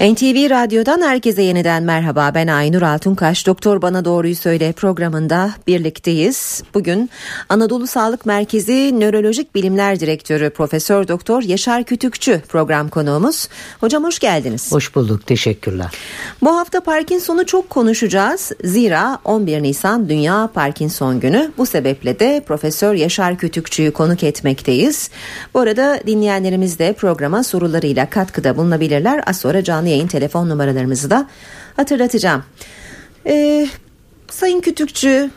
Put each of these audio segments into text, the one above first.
NTV Radyo'dan herkese yeniden merhaba. Ben Aynur Altunkaş. Doktor Bana Doğruyu Söyle programında birlikteyiz. Bugün Anadolu Sağlık Merkezi Nörolojik Bilimler Direktörü Profesör Doktor Yaşar Kütükçü program konuğumuz. Hocam hoş geldiniz. Hoş bulduk. Teşekkürler. Bu hafta Parkinson'u çok konuşacağız. Zira 11 Nisan Dünya Parkinson Günü. Bu sebeple de Profesör Yaşar Kütükçü'yü konuk etmekteyiz. Bu arada dinleyenlerimiz de programa sorularıyla katkıda bulunabilirler. Az sonra canlı yayın telefon numaralarımızı da hatırlatacağım. Ee, Sayın Kütükçü,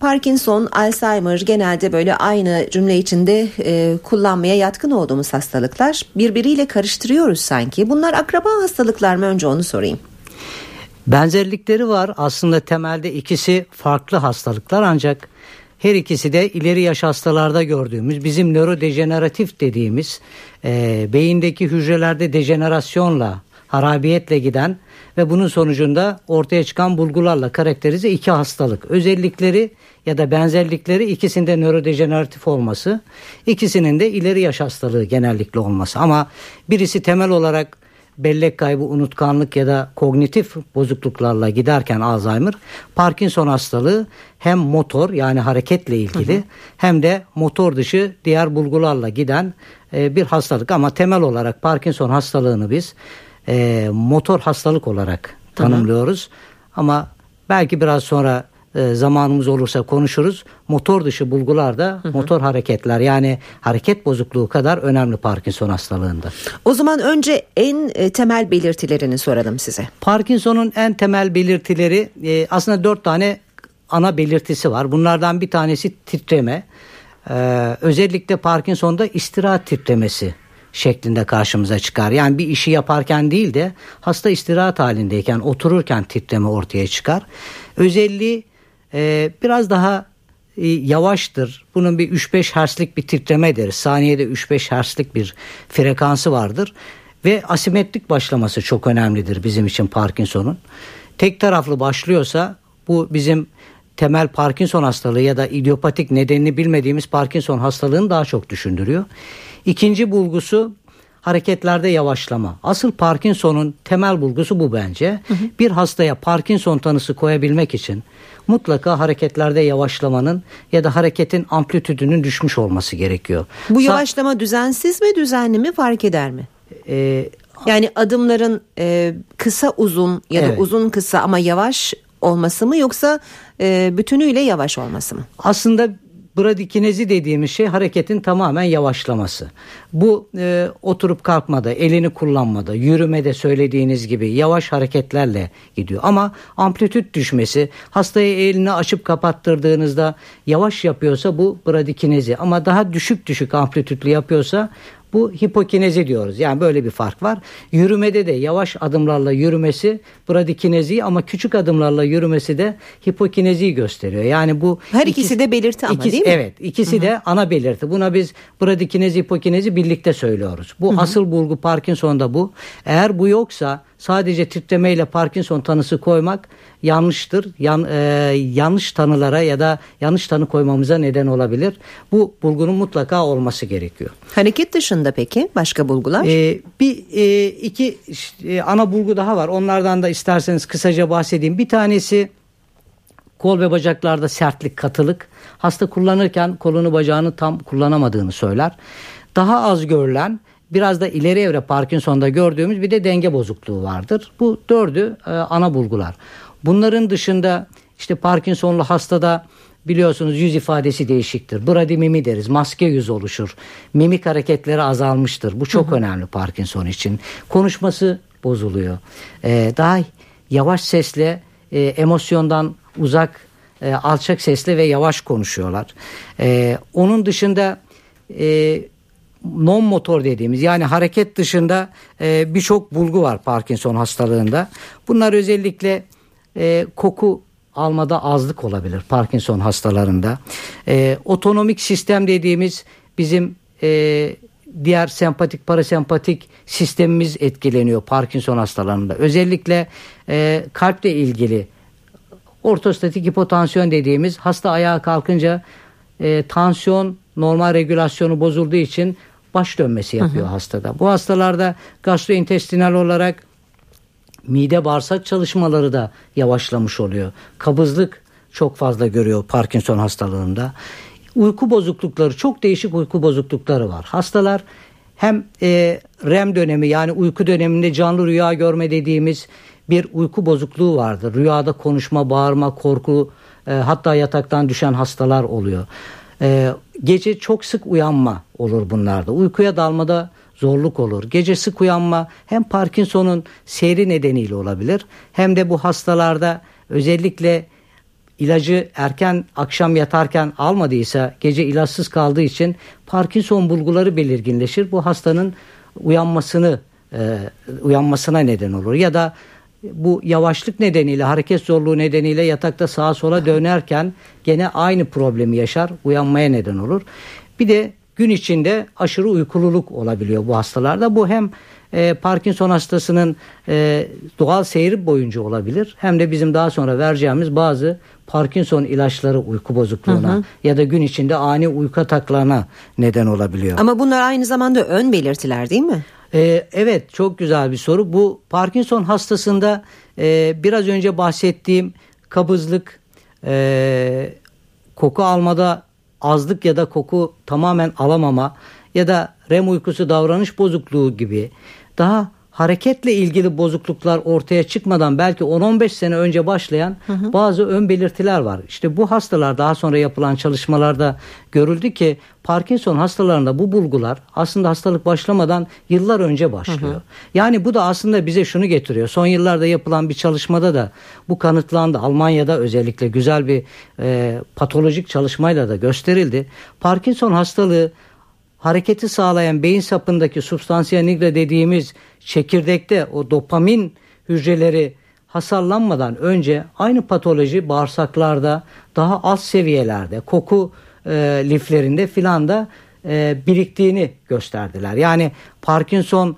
Parkinson, Alzheimer genelde böyle aynı cümle içinde e, kullanmaya yatkın olduğumuz hastalıklar. Birbiriyle karıştırıyoruz sanki. Bunlar akraba hastalıklar mı? Önce onu sorayım. Benzerlikleri var. Aslında temelde ikisi farklı hastalıklar ancak her ikisi de ileri yaş hastalarda gördüğümüz bizim nörodejeneratif dediğimiz e, beyindeki hücrelerde dejenerasyonla harabiyetle giden ve bunun sonucunda ortaya çıkan bulgularla karakterize iki hastalık. Özellikleri ya da benzerlikleri ikisinde nörodejeneratif olması, ikisinin de ileri yaş hastalığı genellikle olması. Ama birisi temel olarak bellek kaybı, unutkanlık ya da kognitif bozukluklarla giderken Alzheimer, Parkinson hastalığı hem motor yani hareketle ilgili hı hı. hem de motor dışı diğer bulgularla giden e, bir hastalık. Ama temel olarak Parkinson hastalığını biz e, motor hastalık olarak tanımlıyoruz. Hı Ama belki biraz sonra e, zamanımız olursa konuşuruz. Motor dışı bulgular da hı hı. motor hareketler yani hareket bozukluğu kadar önemli Parkinson hastalığında. O zaman önce en e, temel belirtilerini soralım size. Parkinson'un en temel belirtileri e, aslında dört tane ana belirtisi var. Bunlardan bir tanesi titreme. Ee, özellikle Parkinson'da istirahat titremesi şeklinde karşımıza çıkar. Yani bir işi yaparken değil de hasta istirahat halindeyken otururken titreme ortaya çıkar. Özelliği e, biraz daha e, yavaştır. Bunun bir 3-5 Hz'lik bir titremedir. Saniyede 3-5 Hz'lik bir frekansı vardır. Ve asimetrik başlaması çok önemlidir bizim için Parkinson'un. Tek taraflı başlıyorsa bu bizim temel Parkinson hastalığı ya da idiopatik nedenini bilmediğimiz Parkinson hastalığını daha çok düşündürüyor. İkinci bulgusu hareketlerde yavaşlama. Asıl Parkinson'un temel bulgusu bu bence. Hı hı. Bir hastaya Parkinson tanısı koyabilmek için mutlaka hareketlerde yavaşlamanın ya da hareketin amplitüdünün düşmüş olması gerekiyor. Bu yavaşlama Sa- düzensiz mi düzenli mi fark eder mi? Ee, yani adımların e, kısa uzun ya da evet. uzun kısa ama yavaş olması mı yoksa e, bütünüyle yavaş olması mı? Aslında Bradikinezi dediğimiz şey hareketin tamamen yavaşlaması. Bu e, oturup kalkmada, elini kullanmada, yürümede söylediğiniz gibi yavaş hareketlerle gidiyor. Ama amplitüt düşmesi, hastaya elini açıp kapattırdığınızda yavaş yapıyorsa bu bradikinezi. Ama daha düşük düşük amplitütlü yapıyorsa bu hipokinezi diyoruz. Yani böyle bir fark var. Yürümede de yavaş adımlarla yürümesi bradikinezi ama küçük adımlarla yürümesi de hipokineziyi gösteriyor. Yani bu her ikisi, ikisi de belirti ama ikisi, değil mi? Evet, ikisi Hı-hı. de ana belirti. Buna biz bradikinezi hipokinezi birlikte söylüyoruz. Bu Hı-hı. asıl bulgu Parkinson'da bu. Eğer bu yoksa sadece titremeyle Parkinson tanısı koymak yanlıştır. Yan, e, yanlış tanılara ya da yanlış tanı koymamıza neden olabilir. Bu bulgunun mutlaka olması gerekiyor. Hareket dışında peki başka bulgular? E, bir e, iki e, ana bulgu daha var. Onlardan da isterseniz kısaca bahsedeyim. Bir tanesi kol ve bacaklarda sertlik, katılık. Hasta kullanırken kolunu bacağını tam kullanamadığını söyler. Daha az görülen biraz da ileri evre Parkinson'da gördüğümüz bir de denge bozukluğu vardır. Bu dördü e, ana bulgular. Bunların dışında işte Parkinson'lu hastada biliyorsunuz yüz ifadesi değişiktir. Bradimimi deriz. Maske yüz oluşur. Mimik hareketleri azalmıştır. Bu çok hı hı. önemli Parkinson için. Konuşması bozuluyor. Ee, daha yavaş sesle e, emosyondan uzak e, alçak sesle ve yavaş konuşuyorlar. E, onun dışında e, non motor dediğimiz yani hareket dışında e, birçok bulgu var Parkinson hastalığında. Bunlar özellikle e, koku almada azlık olabilir Parkinson hastalarında. E, otonomik sistem dediğimiz bizim e, diğer sempatik parasempatik sistemimiz etkileniyor Parkinson hastalarında. Özellikle e, kalple ilgili ortostatik hipotansiyon dediğimiz hasta ayağa kalkınca e, tansiyon normal regülasyonu bozulduğu için baş dönmesi yapıyor hı hı. hastada. Bu hastalarda gastrointestinal olarak mide bağırsak çalışmaları da yavaşlamış oluyor. Kabızlık çok fazla görüyor Parkinson hastalığında. Uyku bozuklukları çok değişik uyku bozuklukları var. Hastalar hem e, REM dönemi yani uyku döneminde canlı rüya görme dediğimiz bir uyku bozukluğu vardır. Rüyada konuşma, bağırma, korku e, hatta yataktan düşen hastalar oluyor. E, gece çok sık uyanma olur bunlarda. Uykuya dalmada zorluk olur. Gece sık uyanma hem Parkinson'un seyri nedeniyle olabilir hem de bu hastalarda özellikle ilacı erken akşam yatarken almadıysa gece ilaçsız kaldığı için Parkinson bulguları belirginleşir. Bu hastanın uyanmasını e, uyanmasına neden olur ya da bu yavaşlık nedeniyle hareket zorluğu nedeniyle yatakta sağa sola dönerken gene aynı problemi yaşar uyanmaya neden olur. Bir de gün içinde aşırı uykululuk olabiliyor bu hastalarda. Bu hem e, Parkinson hastasının e, doğal seyri boyunca olabilir hem de bizim daha sonra vereceğimiz bazı Parkinson ilaçları uyku bozukluğuna hı hı. ya da gün içinde ani uyku ataklarına neden olabiliyor. Ama bunlar aynı zamanda ön belirtiler değil mi? Ee, evet çok güzel bir soru. Bu Parkinson hastasında e, biraz önce bahsettiğim kabızlık, e, koku almada azlık ya da koku tamamen alamama ya da REM uykusu davranış bozukluğu gibi daha hareketle ilgili bozukluklar ortaya çıkmadan belki 10-15 sene önce başlayan hı hı. bazı ön belirtiler var. İşte bu hastalar daha sonra yapılan çalışmalarda görüldü ki Parkinson hastalarında bu bulgular aslında hastalık başlamadan yıllar önce başlıyor. Hı hı. Yani bu da aslında bize şunu getiriyor. Son yıllarda yapılan bir çalışmada da bu kanıtlandı. Almanya'da özellikle güzel bir e, patolojik çalışmayla da gösterildi. Parkinson hastalığı hareketi sağlayan beyin sapındaki substansiya nigra dediğimiz çekirdekte o dopamin hücreleri hasarlanmadan önce aynı patoloji bağırsaklarda daha az seviyelerde koku e, liflerinde filan da e, biriktiğini gösterdiler. Yani Parkinson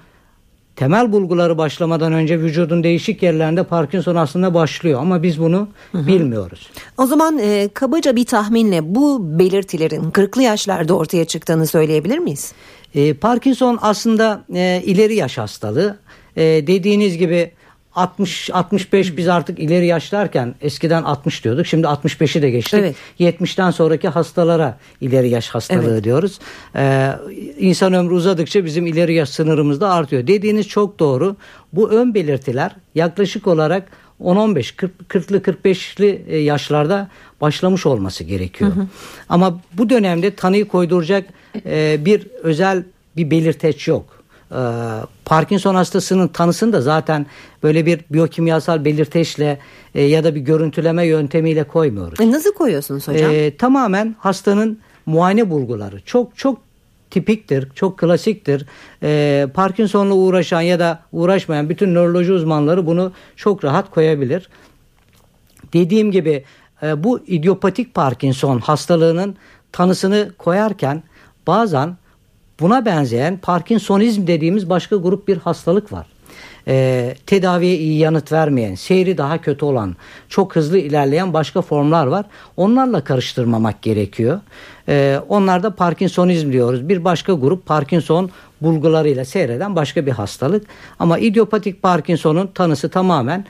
temel bulguları başlamadan önce vücudun değişik yerlerinde Parkinson aslında başlıyor ama biz bunu hı hı. bilmiyoruz. O zaman e, kabaca bir tahminle bu belirtilerin 40'lı yaşlarda ortaya çıktığını söyleyebilir miyiz? E, Parkinson aslında e, ileri yaş hastalığı. E, dediğiniz gibi 60 65 biz artık ileri yaşlarken eskiden 60 diyorduk. Şimdi 65'i de geçtik. Evet. 70'ten sonraki hastalara ileri yaş hastalığı evet. diyoruz. Ee, insan ömrü uzadıkça bizim ileri yaş sınırımız da artıyor. Dediğiniz çok doğru. Bu ön belirtiler yaklaşık olarak 10-15 40'lı 45'li yaşlarda başlamış olması gerekiyor. Hı hı. Ama bu dönemde tanıyı koyduracak e, bir özel bir belirteç yok. Ee, Parkinson hastasının tanısını da zaten böyle bir biyokimyasal belirteçle e, ya da bir görüntüleme yöntemiyle koymuyoruz. E nasıl koyuyorsunuz hocam? E, tamamen hastanın muayene bulguları. Çok çok tipiktir, çok klasiktir. E, Parkinson'la uğraşan ya da uğraşmayan bütün nöroloji uzmanları bunu çok rahat koyabilir. Dediğim gibi e, bu idiopatik Parkinson hastalığının tanısını koyarken bazen Buna benzeyen Parkinsonizm dediğimiz başka grup bir hastalık var. Ee, tedaviye iyi yanıt vermeyen, seyri daha kötü olan, çok hızlı ilerleyen başka formlar var. Onlarla karıştırmamak gerekiyor. Ee, onlar da Parkinsonizm diyoruz. Bir başka grup Parkinson bulgularıyla seyreden başka bir hastalık. Ama idiopatik Parkinson'un tanısı tamamen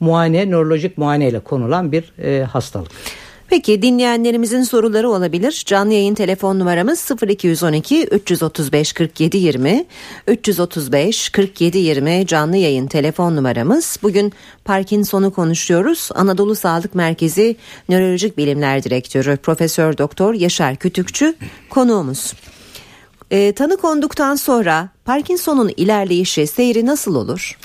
muayene, nörolojik muayene ile konulan bir e, hastalık. Peki dinleyenlerimizin soruları olabilir. Canlı yayın telefon numaramız 0212 335 47 20 335 47 20 canlı yayın telefon numaramız. Bugün Parkinson'u konuşuyoruz. Anadolu Sağlık Merkezi Nörolojik Bilimler Direktörü Profesör Doktor Yaşar Kütükçü konuğumuz. E, tanı konduktan sonra Parkinson'un ilerleyişi, seyri nasıl olur?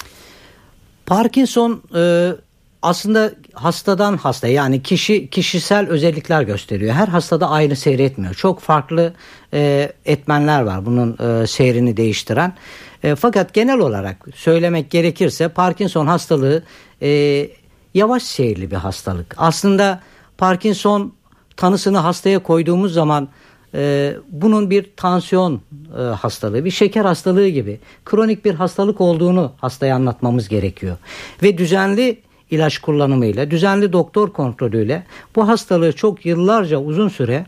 Parkinson e, aslında hastadan hasta yani kişi kişisel özellikler gösteriyor. Her hastada aynı seyretmiyor. Çok farklı e, etmenler var bunun e, seyrini değiştiren. E, fakat genel olarak söylemek gerekirse Parkinson hastalığı e, yavaş seyirli bir hastalık. Aslında Parkinson tanısını hastaya koyduğumuz zaman e, bunun bir tansiyon e, hastalığı, bir şeker hastalığı gibi kronik bir hastalık olduğunu hastaya anlatmamız gerekiyor. Ve düzenli ilaç kullanımıyla, düzenli doktor kontrolüyle bu hastalığı çok yıllarca uzun süre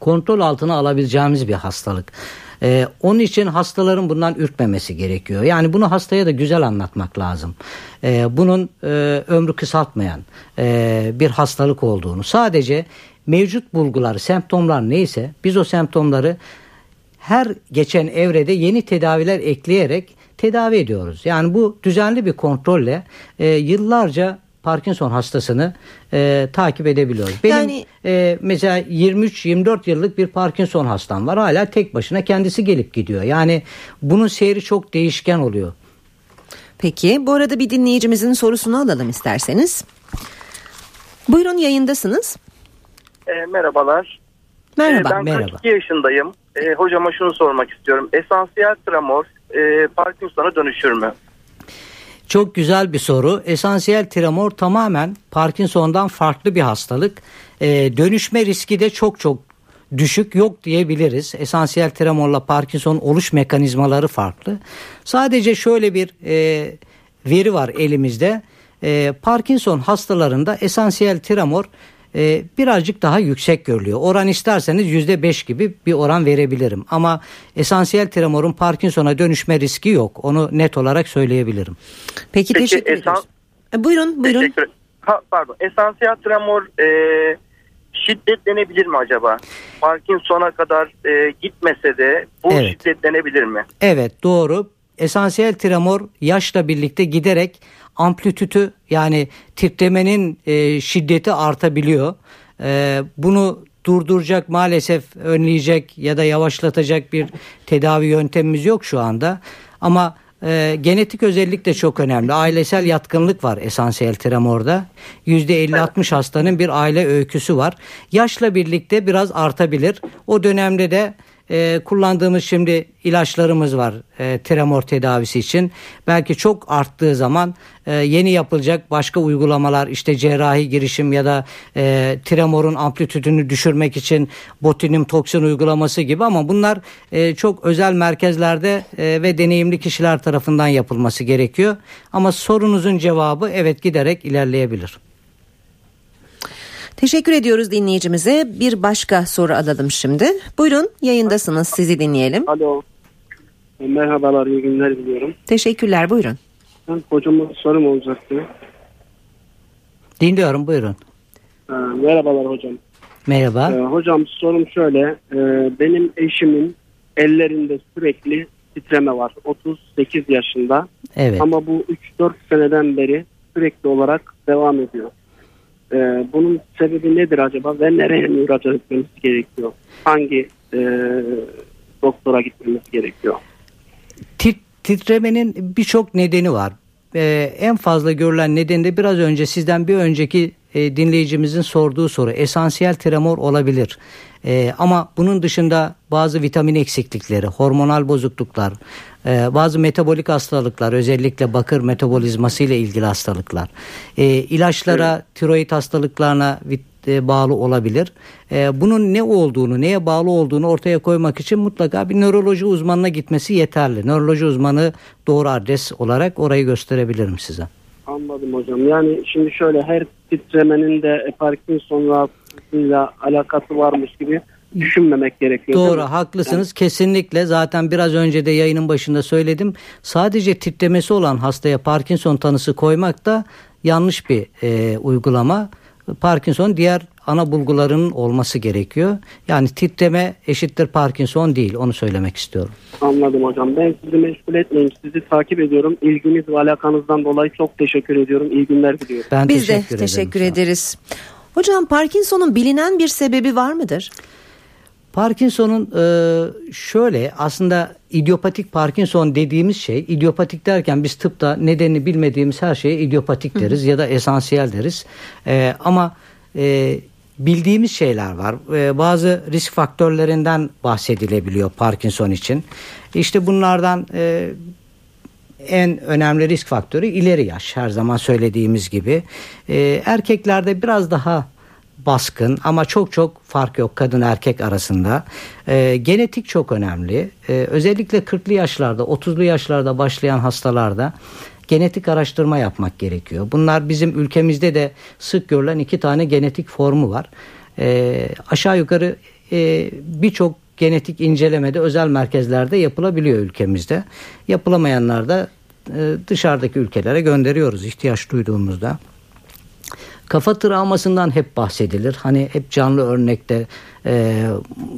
kontrol altına alabileceğimiz bir hastalık. Ee, onun için hastaların bundan ürkmemesi gerekiyor. Yani bunu hastaya da güzel anlatmak lazım. Ee, bunun e, ömrü kısaltmayan e, bir hastalık olduğunu. Sadece mevcut bulgular, semptomlar neyse biz o semptomları her geçen evrede yeni tedaviler ekleyerek tedavi ediyoruz. Yani bu düzenli bir kontrolle e, yıllarca Parkinson hastasını e, takip edebiliyoruz. Benim yani, e, mesela 23-24 yıllık bir Parkinson hastam var. Hala tek başına kendisi gelip gidiyor. Yani bunun seyri çok değişken oluyor. Peki bu arada bir dinleyicimizin sorusunu alalım isterseniz. Buyurun yayındasınız. E, merhabalar. Merhaba. E, ben merhaba. 42 yaşındayım. E, hocama şunu sormak istiyorum. Esansiyel tremor e, Parkinson'a dönüşür mü? Çok güzel bir soru. Esansiyel tremor tamamen Parkinson'dan farklı bir hastalık. Ee, dönüşme riski de çok çok düşük yok diyebiliriz. Esansiyel tremorla Parkinson oluş mekanizmaları farklı. Sadece şöyle bir e, veri var elimizde. E, Parkinson hastalarında esansiyel tremor e, birazcık daha yüksek görülüyor. Oran isterseniz yüzde beş gibi bir oran verebilirim. Ama esansiyel tremorun Parkinson'a dönüşme riski yok. Onu net olarak söyleyebilirim. Peki, Peki teşekkür esans- ederiz. E, buyurun buyurun. Teşekkür ha, pardon. Esansiyel tremor e, şiddetlenebilir mi acaba? Parkinson'a kadar e, gitmese de bu evet. şiddetlenebilir mi? Evet doğru. Esansiyel tremor yaşla birlikte giderek amplitütü yani titremenin e, şiddeti artabiliyor. E, bunu durduracak maalesef önleyecek ya da yavaşlatacak bir tedavi yöntemimiz yok şu anda. Ama e, genetik özellik de çok önemli. Ailesel yatkınlık var esansiyel tremorda. %50-60 hastanın bir aile öyküsü var. Yaşla birlikte biraz artabilir. O dönemde de e, kullandığımız şimdi ilaçlarımız var e, tremor tedavisi için. Belki çok arttığı zaman e, yeni yapılacak başka uygulamalar işte cerrahi girişim ya da e, tremorun amplitüdünü düşürmek için botulinum toksin uygulaması gibi ama bunlar e, çok özel merkezlerde e, ve deneyimli kişiler tarafından yapılması gerekiyor. Ama sorunuzun cevabı evet giderek ilerleyebilir. Teşekkür ediyoruz dinleyicimize. Bir başka soru alalım şimdi. Buyurun yayındasınız sizi dinleyelim. Alo. Merhabalar iyi günler diliyorum. Teşekkürler buyurun. Ben hocama sorum olacaktı. Dinliyorum buyurun. Ee, merhabalar hocam. Merhaba. Ee, hocam sorum şöyle. Ee, benim eşimin ellerinde sürekli titreme var. 38 yaşında. Evet. Ama bu 3-4 seneden beri sürekli olarak devam ediyor. E, bunun sebebi nedir acaba ve nereye müracaat etmemiz gerekiyor? Hangi e, doktora gitmemiz gerekiyor? Tit, titremenin birçok nedeni var. Ee, en fazla görülen nedeni de biraz önce sizden bir önceki e, dinleyicimizin sorduğu soru. Esansiyel tremor olabilir. E, ama bunun dışında bazı vitamin eksiklikleri, hormonal bozukluklar, e, bazı metabolik hastalıklar, özellikle bakır metabolizması ile ilgili hastalıklar, e, ilaçlara, evet. tiroid hastalıklarına e, bağlı olabilir. E, bunun ne olduğunu, neye bağlı olduğunu ortaya koymak için mutlaka bir nöroloji uzmanına gitmesi yeterli. Nöroloji uzmanı doğru adres olarak orayı gösterebilirim size. Anladım hocam. Yani şimdi şöyle her titremenin de Parkinson rahatsızlığıyla alakası varmış gibi düşünmemek gerekiyor. Doğru haklısınız yani. kesinlikle zaten biraz önce de yayının başında söyledim. Sadece titremesi olan hastaya Parkinson tanısı koymak da yanlış bir e, uygulama. Parkinson diğer ana bulgularının olması gerekiyor. Yani titreme eşittir Parkinson değil onu söylemek istiyorum. Anladım hocam. Ben sizi meşgul etmeyeyim. Sizi takip ediyorum. İlginiz ve alakanızdan dolayı çok teşekkür ediyorum. İyi günler diliyorum. Ben Biz teşekkür de teşekkür ederiz. Hocam Parkinson'un bilinen bir sebebi var mıdır? Parkinson'un e, şöyle aslında idiopatik Parkinson dediğimiz şey idiopatik derken biz tıpta nedenini bilmediğimiz her şeye idiopatik deriz Hı. ya da esansiyel deriz. E, ama e, bildiğimiz şeyler var. E, bazı risk faktörlerinden bahsedilebiliyor Parkinson için. İşte bunlardan e, en önemli risk faktörü ileri yaş her zaman söylediğimiz gibi. E, erkeklerde biraz daha baskın ama çok çok fark yok kadın erkek arasında. E, genetik çok önemli. E, özellikle 40'lı yaşlarda 30'lu yaşlarda başlayan hastalarda genetik araştırma yapmak gerekiyor. Bunlar bizim ülkemizde de sık görülen iki tane genetik formu var. E, aşağı yukarı e, birçok genetik incelemede özel merkezlerde yapılabiliyor ülkemizde. Yapılamayanlar da e, dışarıdaki ülkelere gönderiyoruz ihtiyaç duyduğumuzda. Kafa travmasından hep bahsedilir. Hani hep canlı örnekte e,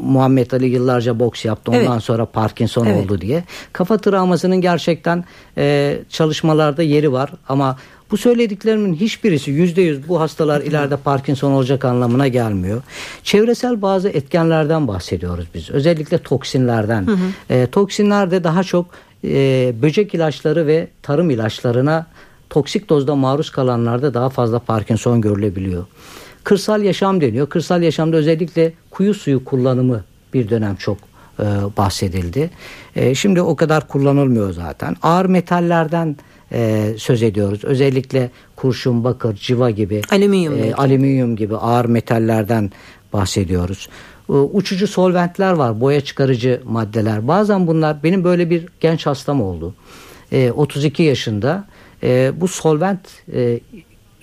Muhammed Ali yıllarca boks yaptı ondan evet. sonra Parkinson evet. oldu diye. Kafa travmasının gerçekten e, çalışmalarda yeri var ama bu söylediklerimin hiçbirisi yüzde yüz bu hastalar ileride Parkinson olacak anlamına gelmiyor. Çevresel bazı etkenlerden bahsediyoruz biz. Özellikle toksinlerden. Hı hı. E, toksinler de daha çok e, böcek ilaçları ve tarım ilaçlarına toksik dozda maruz kalanlarda daha fazla Parkinson görülebiliyor. Kırsal yaşam deniyor. Kırsal yaşamda özellikle kuyu suyu kullanımı bir dönem çok e, bahsedildi. E, şimdi o kadar kullanılmıyor zaten. Ağır metallerden e, söz ediyoruz. Özellikle kurşun, bakır, civa gibi, alüminyum, e, alüminyum gibi ağır metallerden bahsediyoruz. E, uçucu solventler var, boya çıkarıcı maddeler. Bazen bunlar benim böyle bir genç hastam oldu. E, 32 yaşında e, bu solvent e,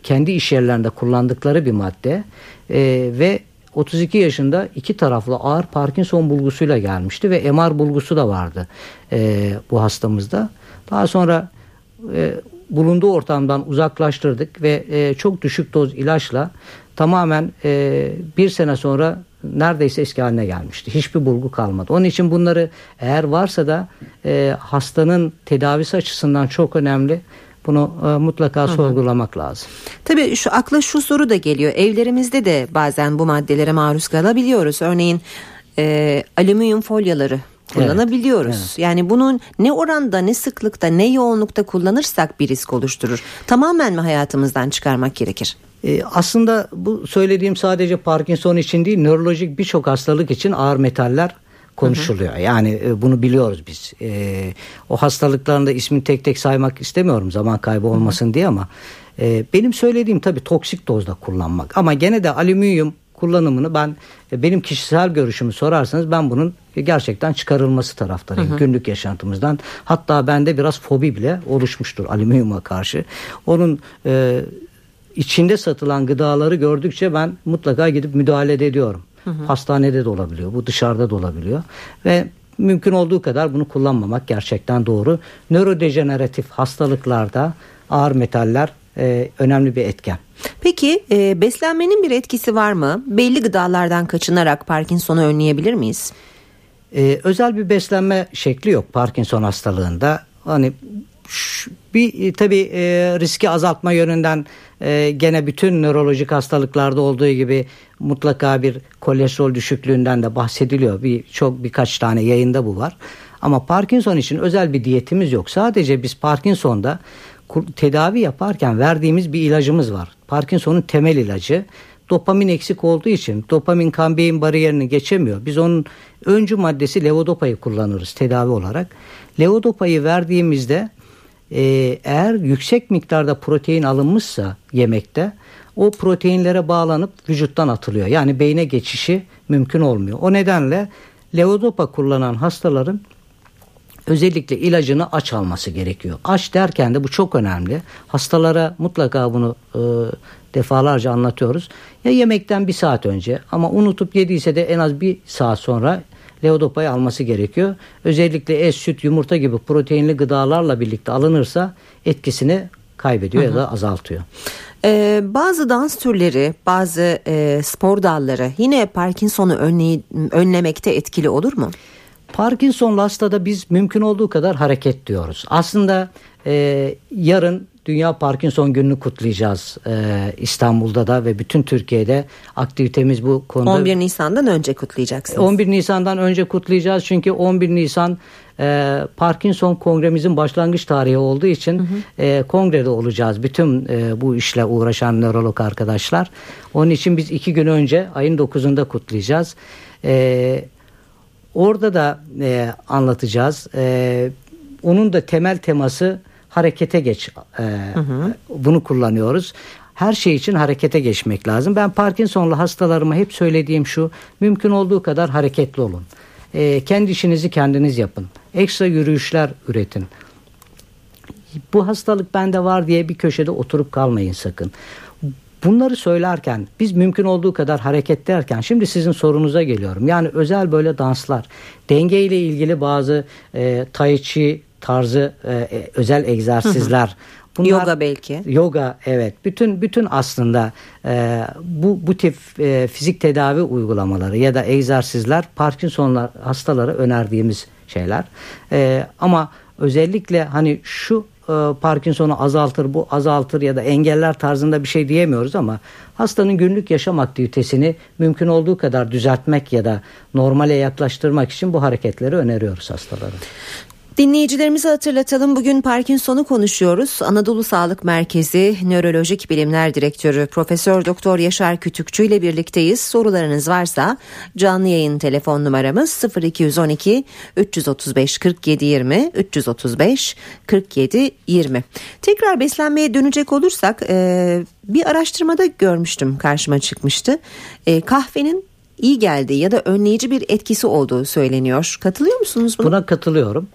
kendi iş yerlerinde kullandıkları bir madde e, ve 32 yaşında iki taraflı ağır Parkinson bulgusuyla gelmişti ve MR bulgusu da vardı e, bu hastamızda. Daha sonra e, bulunduğu ortamdan uzaklaştırdık ve e, çok düşük doz ilaçla tamamen e, bir sene sonra neredeyse eski haline gelmişti. Hiçbir bulgu kalmadı. Onun için bunları eğer varsa da e, hastanın tedavisi açısından çok önemli. Bunu e, mutlaka Hı-hı. sorgulamak lazım. Tabii şu akla şu soru da geliyor. Evlerimizde de bazen bu maddelere maruz kalabiliyoruz. Örneğin e, alüminyum folyaları kullanabiliyoruz. Evet, evet. Yani bunun ne oranda ne sıklıkta ne yoğunlukta kullanırsak bir risk oluşturur. Tamamen mi hayatımızdan çıkarmak gerekir? Ee, aslında bu söylediğim sadece Parkinson için değil nörolojik birçok hastalık için ağır metaller konuşuluyor. Hı hı. Yani e, bunu biliyoruz biz. E, o hastalıkların da ismini tek tek saymak istemiyorum zaman kaybı olmasın hı hı. diye ama e, benim söylediğim tabii toksik dozda kullanmak. Ama gene de alüminyum kullanımını ben e, benim kişisel görüşümü sorarsanız ben bunun gerçekten çıkarılması taraftarıyım hı hı. günlük yaşantımızdan. Hatta bende biraz fobi bile oluşmuştur alüminyuma karşı. Onun e, içinde satılan gıdaları gördükçe ben mutlaka gidip müdahale ediyorum. Hı hı. Hastanede de olabiliyor. Bu dışarıda da olabiliyor. Ve mümkün olduğu kadar bunu kullanmamak gerçekten doğru. Nörodejeneratif hastalıklarda ağır metaller e, önemli bir etken. Peki e, beslenmenin bir etkisi var mı? Belli gıdalardan kaçınarak Parkinson'u önleyebilir miyiz? E, özel bir beslenme şekli yok Parkinson hastalığında. Hani bir e, tabii e, riski azaltma yönünden e, gene bütün nörolojik hastalıklarda olduğu gibi mutlaka bir kolesterol düşüklüğünden de bahsediliyor. Bir çok birkaç tane yayında bu var. Ama Parkinson için özel bir diyetimiz yok. Sadece biz Parkinson'da tedavi yaparken verdiğimiz bir ilacımız var. Parkinson'un temel ilacı. Dopamin eksik olduğu için dopamin kan beyin bariyerini geçemiyor. Biz onun öncü maddesi levodopayı kullanırız tedavi olarak. Levodopayı verdiğimizde e, eğer yüksek miktarda protein alınmışsa yemekte o proteinlere bağlanıp vücuttan atılıyor. Yani beyne geçişi mümkün olmuyor. O nedenle levodopa kullanan hastaların özellikle ilacını aç alması gerekiyor. Aç derken de bu çok önemli. Hastalara mutlaka bunu e, defalarca anlatıyoruz. Ya yemekten bir saat önce ama unutup yediyse de en az bir saat sonra levodopayı alması gerekiyor. Özellikle et, süt, yumurta gibi proteinli gıdalarla birlikte alınırsa etkisini kaybediyor hı. ya da azaltıyor. Ee, bazı dans türleri, bazı e, spor dalları yine Parkinson'u önley- önlemekte etkili olur mu? Parkinson hastada biz mümkün olduğu kadar hareket diyoruz. Aslında e, yarın Dünya Parkinson Günü'nü kutlayacağız e, İstanbul'da da ve bütün Türkiye'de aktivitemiz bu konuda. 11 Nisan'dan önce kutlayacaksınız. 11 Nisan'dan önce kutlayacağız çünkü 11 Nisan e, Parkinson kongremizin başlangıç tarihi olduğu için hı hı. E, kongrede olacağız. Bütün e, bu işle uğraşan nörolog arkadaşlar. Onun için biz iki gün önce ayın 9'unda kutlayacağız. E, orada da e, anlatacağız. E, onun da temel teması harekete geç. E, hı hı. Bunu kullanıyoruz. Her şey için harekete geçmek lazım. Ben Parkinson'lu hastalarıma hep söylediğim şu. Mümkün olduğu kadar hareketli olun. E, kendi işinizi kendiniz yapın. Ekstra yürüyüşler üretin. Bu hastalık bende var diye bir köşede oturup kalmayın sakın. Bunları söylerken biz mümkün olduğu kadar hareket derken şimdi sizin sorunuza geliyorum. Yani özel böyle danslar, denge ile ilgili bazı e, tai chi tarzı e, e özel egzersizler. Bunlar, yoga belki. Yoga evet. Bütün bütün aslında e, bu bu tip e, fizik tedavi uygulamaları ya da egzersizler Parkinson hastaları önerdiğimiz şeyler. E, ama özellikle hani şu e, Parkinson'u azaltır, bu azaltır ya da engeller tarzında bir şey diyemiyoruz ama hastanın günlük yaşam aktivitesini mümkün olduğu kadar düzeltmek ya da normale yaklaştırmak için bu hareketleri öneriyoruz hastalara. Dinleyicilerimizi hatırlatalım. Bugün Parkinson'u konuşuyoruz. Anadolu Sağlık Merkezi Nörolojik Bilimler Direktörü Profesör Doktor Yaşar Kütükçü ile birlikteyiz. Sorularınız varsa canlı yayın telefon numaramız 0212 335 47 20 335 47 20. Tekrar beslenmeye dönecek olursak e, bir araştırmada görmüştüm karşıma çıkmıştı. E, kahvenin iyi geldiği ya da önleyici bir etkisi olduğu söyleniyor. Katılıyor musunuz buna? Buna katılıyorum.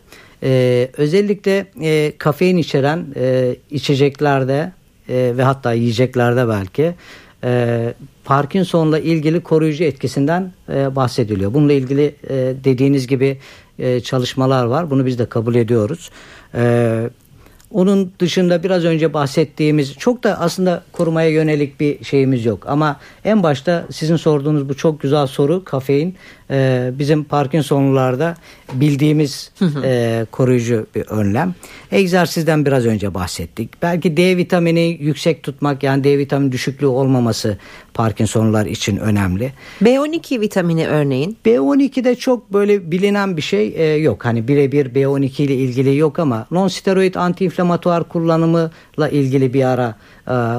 Ee, özellikle e, kafein içeren e, içeceklerde e, ve hatta yiyeceklerde belki e, Parkinson'la ilgili koruyucu etkisinden e, bahsediliyor. Bununla ilgili e, dediğiniz gibi e, çalışmalar var. Bunu biz de kabul ediyoruz. E, onun dışında biraz önce bahsettiğimiz çok da aslında korumaya yönelik bir şeyimiz yok. Ama en başta sizin sorduğunuz bu çok güzel soru kafein e, bizim Parkinsonlularda bildiğimiz e, koruyucu bir önlem. Egzersizden biraz önce bahsettik. Belki D vitamini yüksek tutmak yani D vitamini düşüklüğü olmaması Parkinsonlular için önemli. B12 vitamini örneğin? B12'de çok böyle bilinen bir şey e, yok. Hani birebir B12 ile ilgili yok ama non steroid antiinflamatuar kullanımıyla ilgili bir ara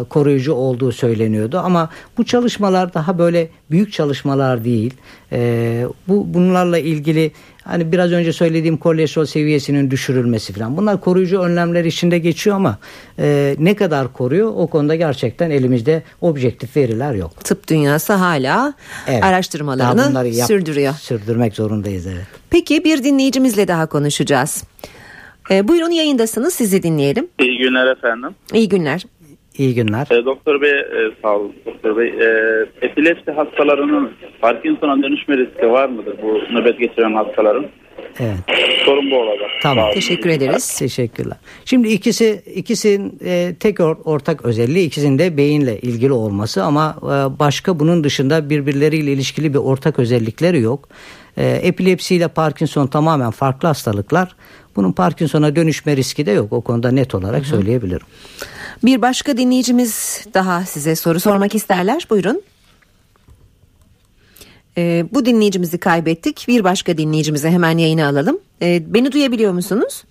koruyucu olduğu söyleniyordu. Ama bu çalışmalar daha böyle büyük çalışmalar değil. E, bu bunlarla ilgili hani biraz önce söylediğim kolesterol seviyesinin düşürülmesi falan. Bunlar koruyucu önlemler içinde geçiyor ama e, ne kadar koruyor o konuda gerçekten elimizde objektif veriler yok. Tıp dünyası hala evet, araştırmalarını yap, sürdürüyor. Sürdürmek zorundayız evet. Peki bir dinleyicimizle daha konuşacağız. E, buyurun yayındasınız sizi dinleyelim. İyi günler efendim. İyi günler. İyi günler. E, doktor Bey e, sağ olun. Doktor Bey e, epilepsi hastalarının Parkinson'a dönüşme riski var mıdır bu nöbet geçiren hastaların? Evet. Sorun bu olacak. Tamam. Teşekkür ederiz. Teşekkürler. Şimdi ikisi ikisinin e, tek or, ortak özelliği ikisinin de beyinle ilgili olması ama e, başka bunun dışında birbirleriyle ilişkili bir ortak özellikleri yok. E, epilepsi ile Parkinson tamamen farklı hastalıklar. Bunun Parkinson'a dönüşme riski de yok. O konuda net olarak Hı-hı. söyleyebilirim. Bir başka dinleyicimiz daha size soru sormak isterler. Buyurun. Ee, bu dinleyicimizi kaybettik. Bir başka dinleyicimize hemen yayını alalım. Ee, beni duyabiliyor musunuz?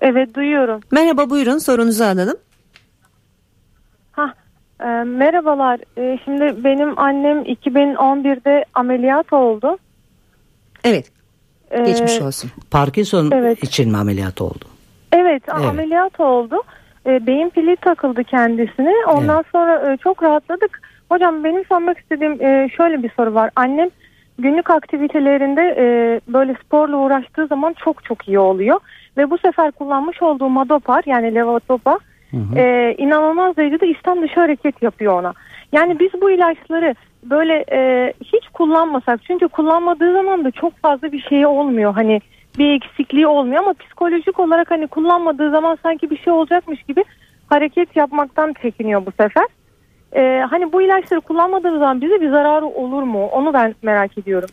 Evet duyuyorum. Merhaba buyurun sorunuzu alalım. Ha, e, merhabalar. E, şimdi benim annem 2011'de ameliyat oldu. Evet. Geçmiş olsun. Parkinson evet. için mi ameliyat oldu? Evet, evet. ameliyat oldu. E, beyin pili takıldı kendisine. Ondan evet. sonra e, çok rahatladık. Hocam benim sormak istediğim e, şöyle bir soru var. Annem günlük aktivitelerinde e, böyle sporla uğraştığı zaman çok çok iyi oluyor. Ve bu sefer kullanmış olduğu madopar yani levodopa hı hı. E, inanılmaz derecede istem dışı hareket yapıyor ona. Yani biz bu ilaçları böyle e, hiç kullanmasak çünkü kullanmadığı zaman da çok fazla bir şey olmuyor. Hani bir eksikliği olmuyor ama psikolojik olarak hani kullanmadığı zaman sanki bir şey olacakmış gibi hareket yapmaktan çekiniyor bu sefer. Ee, hani bu ilaçları kullanmadığımız zaman bize bir zararı olur mu? Onu ben merak ediyorum.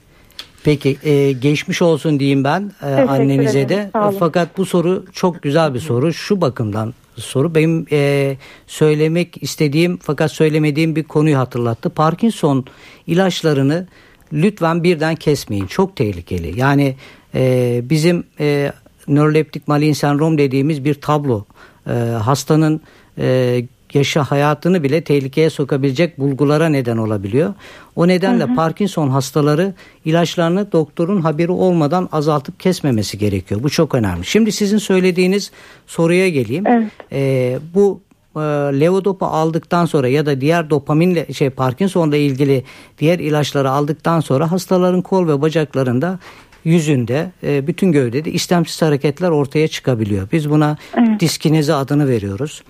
Peki e, geçmiş olsun diyeyim ben e, annenize ederim. de. Fakat bu soru çok güzel bir soru. Şu bakımdan soru benim e, söylemek istediğim fakat söylemediğim bir konuyu hatırlattı. Parkinson ilaçlarını lütfen birden kesmeyin. Çok tehlikeli. Yani e, bizim e, nöroleptik malin sendrom dediğimiz bir tablo. E, hastanın e, yaşa hayatını bile tehlikeye sokabilecek bulgulara neden olabiliyor. O nedenle hı hı. Parkinson hastaları ilaçlarını doktorun haberi olmadan azaltıp kesmemesi gerekiyor. Bu çok önemli. Şimdi sizin söylediğiniz soruya geleyim. Evet. Ee, bu e, levodopa aldıktan sonra ya da diğer dopaminle şey Parkinson'la ilgili diğer ilaçları aldıktan sonra hastaların kol ve bacaklarında yüzünde e, bütün gövdede istemsiz hareketler ortaya çıkabiliyor. Biz buna evet. diskinezi adını veriyoruz.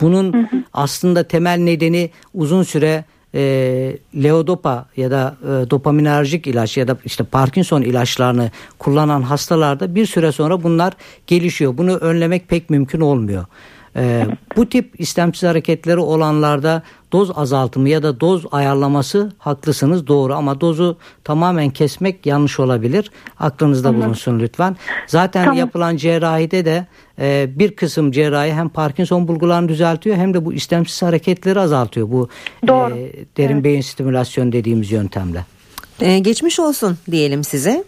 Bunun hı hı. aslında temel nedeni uzun süre e, leodopa ya da e, dopaminerjik ilaç ya da işte Parkinson ilaçlarını kullanan hastalarda bir süre sonra bunlar gelişiyor. Bunu önlemek pek mümkün olmuyor. E, bu tip istemsiz hareketleri olanlarda doz azaltımı ya da doz ayarlaması haklısınız doğru ama dozu tamamen kesmek yanlış olabilir. Aklınızda tamam. bulunsun lütfen. Zaten tamam. yapılan cerrahide de e, bir kısım cerrahi hem Parkinson bulgularını düzeltiyor hem de bu istemsiz hareketleri azaltıyor bu doğru. E, derin evet. beyin stimülasyon dediğimiz yöntemle. Ee, geçmiş olsun diyelim size.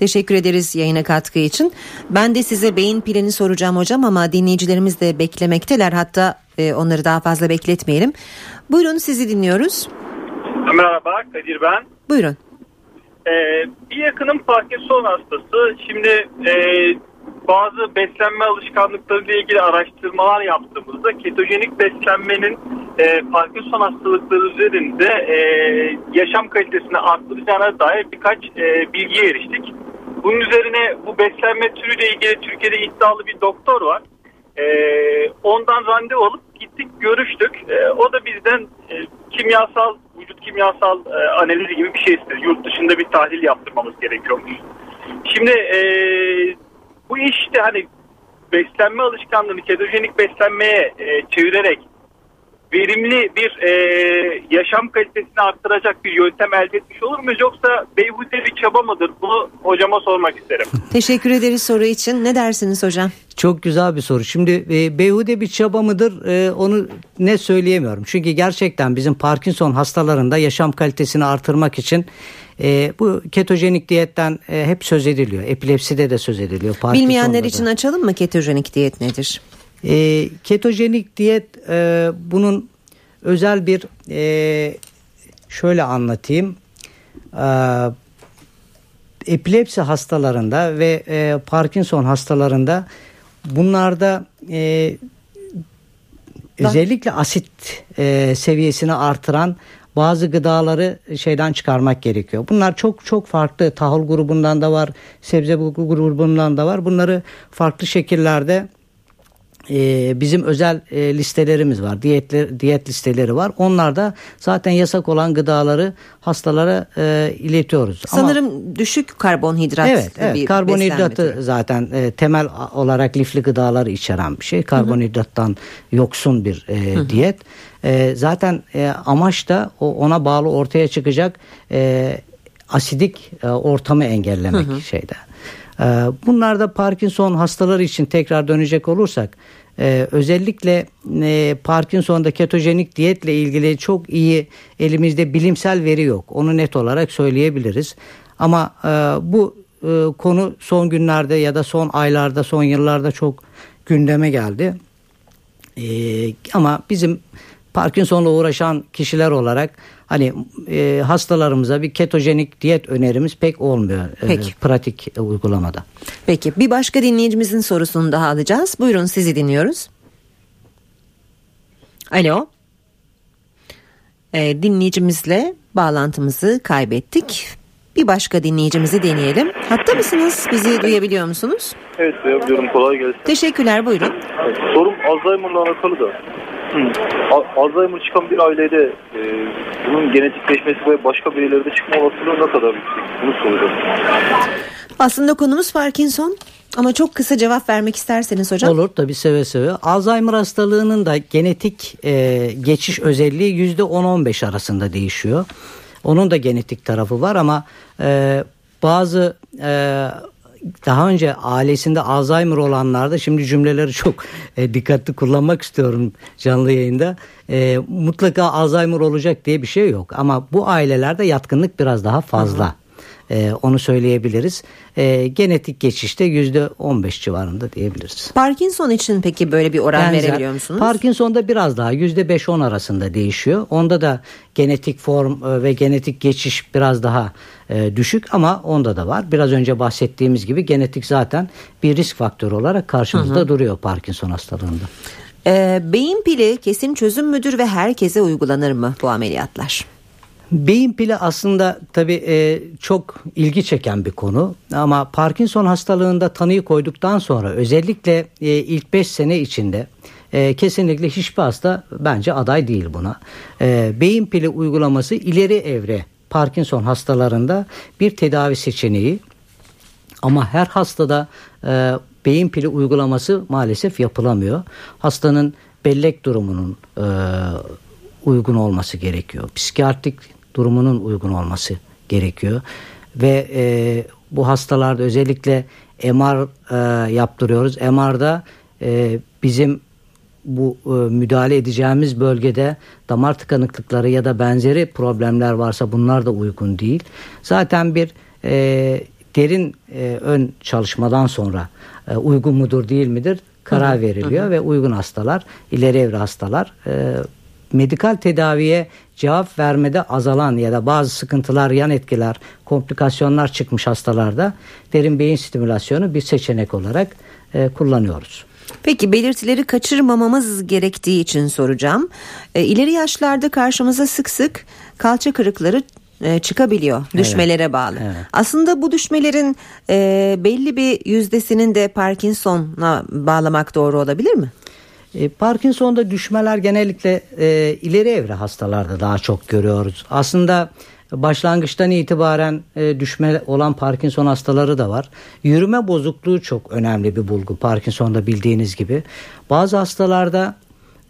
Teşekkür ederiz yayına katkı için. Ben de size beyin pilini soracağım hocam ama dinleyicilerimiz de beklemekteler. Hatta e, onları daha fazla bekletmeyelim. Buyurun sizi dinliyoruz. Merhaba Kadir ben. Buyurun. Ee, bir yakınım Parkinson hastası. Şimdi e, bazı beslenme alışkanlıkları ile ilgili araştırmalar yaptığımızda ketojenik beslenmenin e, Parkinson hastalıkları üzerinde e, yaşam kalitesini arttıracağına dair birkaç e, bilgiye eriştik. Bunun üzerine bu beslenme türüyle ilgili Türkiye'de iddialı bir doktor var. E, ondan randevu alıp gittik görüştük. E, o da bizden e, kimyasal vücut kimyasal e, analizi gibi bir şey istedi. Yurt dışında bir tahlil yaptırmamız gerekiyormuş. Şimdi e, bu işte hani beslenme alışkanlığını ketojenik beslenmeye e, çevirerek verimli bir e, yaşam kalitesini arttıracak bir yöntem elde etmiş olur muyuz yoksa beyhude bir çaba mıdır? Bunu hocama sormak isterim. Teşekkür ederiz soru için. Ne dersiniz hocam? Çok güzel bir soru. Şimdi e, beyhude bir çaba mıdır e, onu ne söyleyemiyorum. Çünkü gerçekten bizim Parkinson hastalarında yaşam kalitesini artırmak için e, bu ketojenik diyetten e, hep söz ediliyor. Epilepside de söz ediliyor. Bilmeyenler için açalım mı ketojenik diyet nedir? E, ketojenik diyet e, bunun özel bir e, şöyle anlatayım. E, epilepsi hastalarında ve e, Parkinson hastalarında bunlarda e, özellikle asit e, seviyesini artıran bazı gıdaları şeyden çıkarmak gerekiyor. Bunlar çok çok farklı tahıl grubundan da var, sebze grubundan da var. Bunları farklı şekillerde e, bizim özel e, listelerimiz var. Diyetler, diyet listeleri var. Onlarda zaten yasak olan gıdaları hastalara e, iletiyoruz. Sanırım Ama, düşük karbonhidrat evet, evet, karbonhidratı zaten e, temel olarak lifli gıdaları içeren bir şey. Karbonhidrattan yoksun bir e, diyet. E, zaten e, amaç da o ona bağlı ortaya çıkacak e, asidik e, ortamı engellemek hı hı. şeyde. E, bunlar da Parkinson hastaları için tekrar dönecek olursak ee, özellikle e, Parkinson'da ketojenik diyetle ilgili çok iyi elimizde bilimsel veri yok. Onu net olarak söyleyebiliriz. Ama e, bu e, konu son günlerde ya da son aylarda, son yıllarda çok gündeme geldi. E, ama bizim Parkinson'la uğraşan kişiler olarak hani e, hastalarımıza bir ketojenik diyet önerimiz pek olmuyor e, Peki. pratik uygulamada. Peki bir başka dinleyicimizin sorusunu daha alacağız. Buyurun sizi dinliyoruz. Alo. E, dinleyicimizle bağlantımızı kaybettik. Bir başka dinleyicimizi deneyelim. Hatta mısınız? Bizi duyabiliyor musunuz? Evet duyabiliyorum. Kolay gelsin. Teşekkürler. Buyurun. Sorum Alzheimer'la alakalı da. Alzheimer çıkan bir ailede e, bunun genetikleşmesi ve başka bireylerde çıkma olasılığı ne kadar yüksek? Bunu soruyorum. Aslında konumuz Parkinson. Ama çok kısa cevap vermek isterseniz hocam. Olur tabii seve seve. Alzheimer hastalığının da genetik e, geçiş özelliği yüzde 10-15 arasında değişiyor. Onun da genetik tarafı var ama e, bazı e, daha önce ailesinde Alzheimer olanlarda şimdi cümleleri çok e, dikkatli kullanmak istiyorum canlı yayında. E, mutlaka Alzheimer olacak diye bir şey yok ama bu ailelerde yatkınlık biraz daha fazla. Hı e, onu söyleyebiliriz. E, genetik geçişte yüzde 15 civarında diyebiliriz. Parkinson için peki böyle bir oran Benzer, verebiliyor musunuz? Parkinson'da biraz daha yüzde 5-10 arasında değişiyor. Onda da genetik form e, ve genetik geçiş biraz daha e, düşük ama onda da var. Biraz önce bahsettiğimiz gibi genetik zaten bir risk faktörü olarak karşımızda hı hı. duruyor Parkinson hastalığında. E, beyin pili kesin çözüm müdür ve herkese uygulanır mı bu ameliyatlar? Beyin pili aslında tabii e, çok ilgi çeken bir konu ama Parkinson hastalığında tanıyı koyduktan sonra özellikle e, ilk 5 sene içinde e, kesinlikle hiçbir hasta bence aday değil buna. E, beyin pili uygulaması ileri evre Parkinson hastalarında bir tedavi seçeneği. Ama her hastada e, beyin pili uygulaması maalesef yapılamıyor. Hastanın bellek durumunun e, uygun olması gerekiyor. Psikiyatrik durumunun uygun olması gerekiyor. Ve e, bu hastalarda özellikle MR e, yaptırıyoruz. MR'da e, bizim bu e, müdahale edeceğimiz bölgede damar tıkanıklıkları ya da benzeri problemler varsa bunlar da uygun değil. Zaten bir e, derin e, ön çalışmadan sonra e, uygun mudur değil midir karar veriliyor hı hı. ve uygun hastalar ileri evre hastalar e, medikal tedaviye cevap vermede azalan ya da bazı sıkıntılar, yan etkiler, komplikasyonlar çıkmış hastalarda derin beyin stimülasyonu bir seçenek olarak e, kullanıyoruz. Peki belirtileri kaçırmamamız gerektiği için soracağım. E, ileri yaşlarda karşımıza sık sık kalça kırıkları e, çıkabiliyor düşmelere evet. bağlı. Evet. Aslında bu düşmelerin e, belli bir yüzdesinin de Parkinson'a bağlamak doğru olabilir mi? E, Parkinson'da düşmeler genellikle e, ileri evre hastalarda daha çok görüyoruz. Aslında başlangıçtan itibaren e, düşme olan Parkinson hastaları da var. Yürüme bozukluğu çok önemli bir bulgu Parkinson'da bildiğiniz gibi. Bazı hastalarda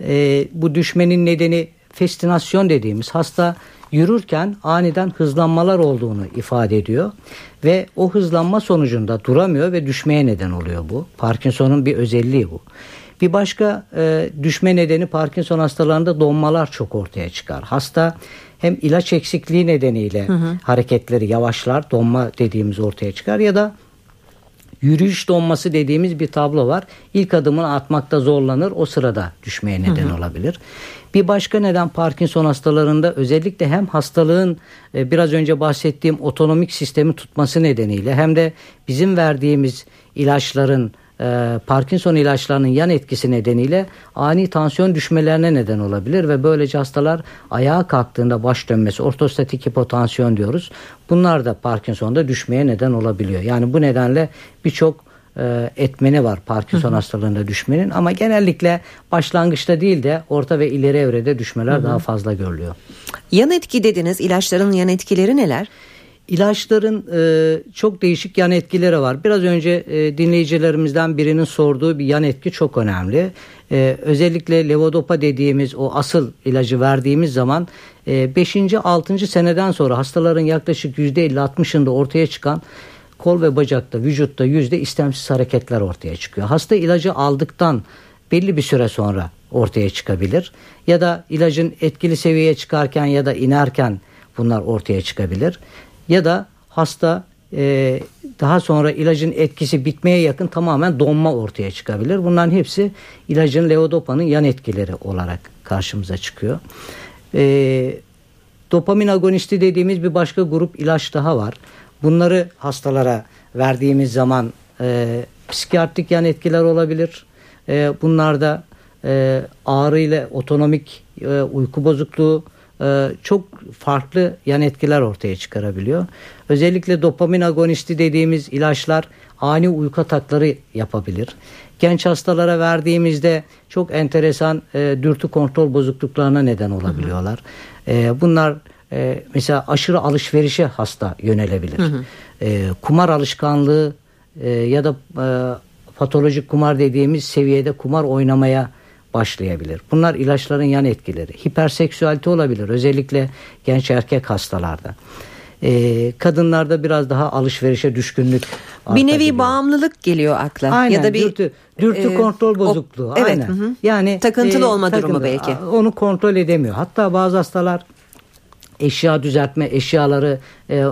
e, bu düşmenin nedeni festinasyon dediğimiz hasta yürürken aniden hızlanmalar olduğunu ifade ediyor ve o hızlanma sonucunda duramıyor ve düşmeye neden oluyor bu. Parkinson'un bir özelliği bu. Bir başka e, düşme nedeni Parkinson hastalarında donmalar çok ortaya çıkar. Hasta hem ilaç eksikliği nedeniyle hı hı. hareketleri yavaşlar, donma dediğimiz ortaya çıkar ya da yürüyüş donması dediğimiz bir tablo var. İlk adımını atmakta zorlanır. O sırada düşmeye neden hı hı. olabilir. Bir başka neden Parkinson hastalarında özellikle hem hastalığın e, biraz önce bahsettiğim otonomik sistemi tutması nedeniyle hem de bizim verdiğimiz ilaçların e, Parkinson ilaçlarının yan etkisi nedeniyle ani tansiyon düşmelerine neden olabilir ve böylece hastalar ayağa kalktığında baş dönmesi, ortostatik hipotansiyon diyoruz. Bunlar da Parkinson'da düşmeye neden olabiliyor. Yani bu nedenle birçok e, etmeni var Parkinson hı hı. hastalığında düşmenin ama genellikle başlangıçta değil de orta ve ileri evrede düşmeler hı hı. daha fazla görülüyor. Yan etki dediniz ilaçların yan etkileri neler? İlaçların e, çok değişik yan etkileri var. Biraz önce e, dinleyicilerimizden birinin sorduğu bir yan etki çok önemli. E, özellikle levodopa dediğimiz o asıl ilacı verdiğimiz zaman 5. E, 6. seneden sonra hastaların yaklaşık %50-60'ında ortaya çıkan kol ve bacakta, vücutta yüzde istemsiz hareketler ortaya çıkıyor. Hasta ilacı aldıktan belli bir süre sonra ortaya çıkabilir. Ya da ilacın etkili seviyeye çıkarken ya da inerken bunlar ortaya çıkabilir ya da hasta e, daha sonra ilacın etkisi bitmeye yakın tamamen donma ortaya çıkabilir. Bunların hepsi ilacın levodopanın yan etkileri olarak karşımıza çıkıyor. E, dopamin agonisti dediğimiz bir başka grup ilaç daha var. Bunları hastalara verdiğimiz zaman e, psikiyatrik yan etkiler olabilir. E, bunlarda e, ağrı ile otonomik e, uyku bozukluğu, çok farklı yan etkiler ortaya çıkarabiliyor. Özellikle dopamin agonisti dediğimiz ilaçlar ani uyku atakları yapabilir. Genç hastalara verdiğimizde çok enteresan e, dürtü kontrol bozukluklarına neden olabiliyorlar. Hı hı. E, bunlar e, mesela aşırı alışverişe hasta yönelebilir. Hı hı. E, kumar alışkanlığı e, ya da e, patolojik kumar dediğimiz seviyede kumar oynamaya başlayabilir. Bunlar ilaçların yan etkileri. Hiperseksüalite olabilir özellikle genç erkek hastalarda. Ee, kadınlarda biraz daha alışverişe düşkünlük bir nevi bağımlılık geliyor akla aynen, ya da bir dürtü, dürtü e, kontrol bozukluğu o, evet aynen. Hı. yani takıntılı e, olma takıntılı, durumu belki onu kontrol edemiyor hatta bazı hastalar eşya düzeltme eşyaları e,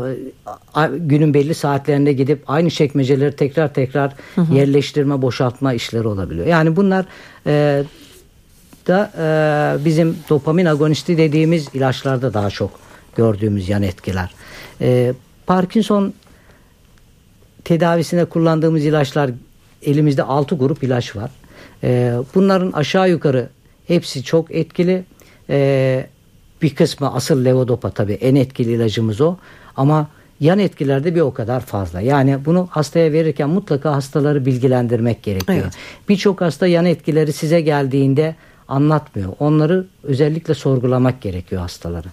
günün belli saatlerinde gidip aynı çekmeceleri tekrar tekrar hı hı. yerleştirme boşaltma işleri olabiliyor yani bunlar e, da e, bizim dopamin agonisti dediğimiz ilaçlarda daha çok gördüğümüz yan etkiler. E, Parkinson tedavisine kullandığımız ilaçlar elimizde 6 grup ilaç var. E, bunların aşağı yukarı hepsi çok etkili. E, bir kısmı asıl levodopa tabii en etkili ilacımız o. Ama yan etkiler de bir o kadar fazla. Yani bunu hastaya verirken mutlaka hastaları bilgilendirmek gerekiyor. Evet. Birçok hasta yan etkileri size geldiğinde anlatmıyor. Onları özellikle sorgulamak gerekiyor hastaların.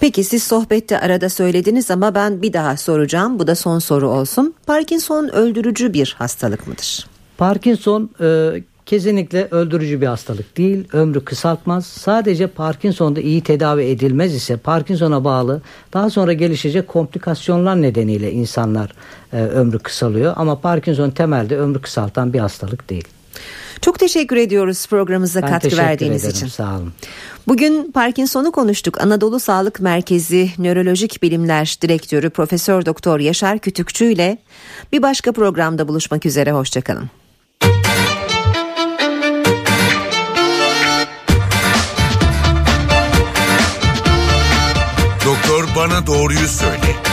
Peki siz sohbette arada söylediniz ama ben bir daha soracağım. Bu da son soru olsun. Parkinson öldürücü bir hastalık mıdır? Parkinson e, kesinlikle öldürücü bir hastalık değil. Ömrü kısaltmaz. Sadece Parkinson'da iyi tedavi edilmez ise Parkinson'a bağlı daha sonra gelişecek komplikasyonlar nedeniyle insanlar e, ömrü kısalıyor. Ama Parkinson temelde ömrü kısaltan bir hastalık değil. Çok teşekkür ediyoruz programımıza ben katkı verdiğiniz ederim, için. Sağ olun. Bugün Parkinson'u konuştuk. Anadolu Sağlık Merkezi Nörolojik Bilimler Direktörü Profesör Doktor Yaşar Kütükçü ile bir başka programda buluşmak üzere. Hoşçakalın. Doktor bana doğruyu söyle.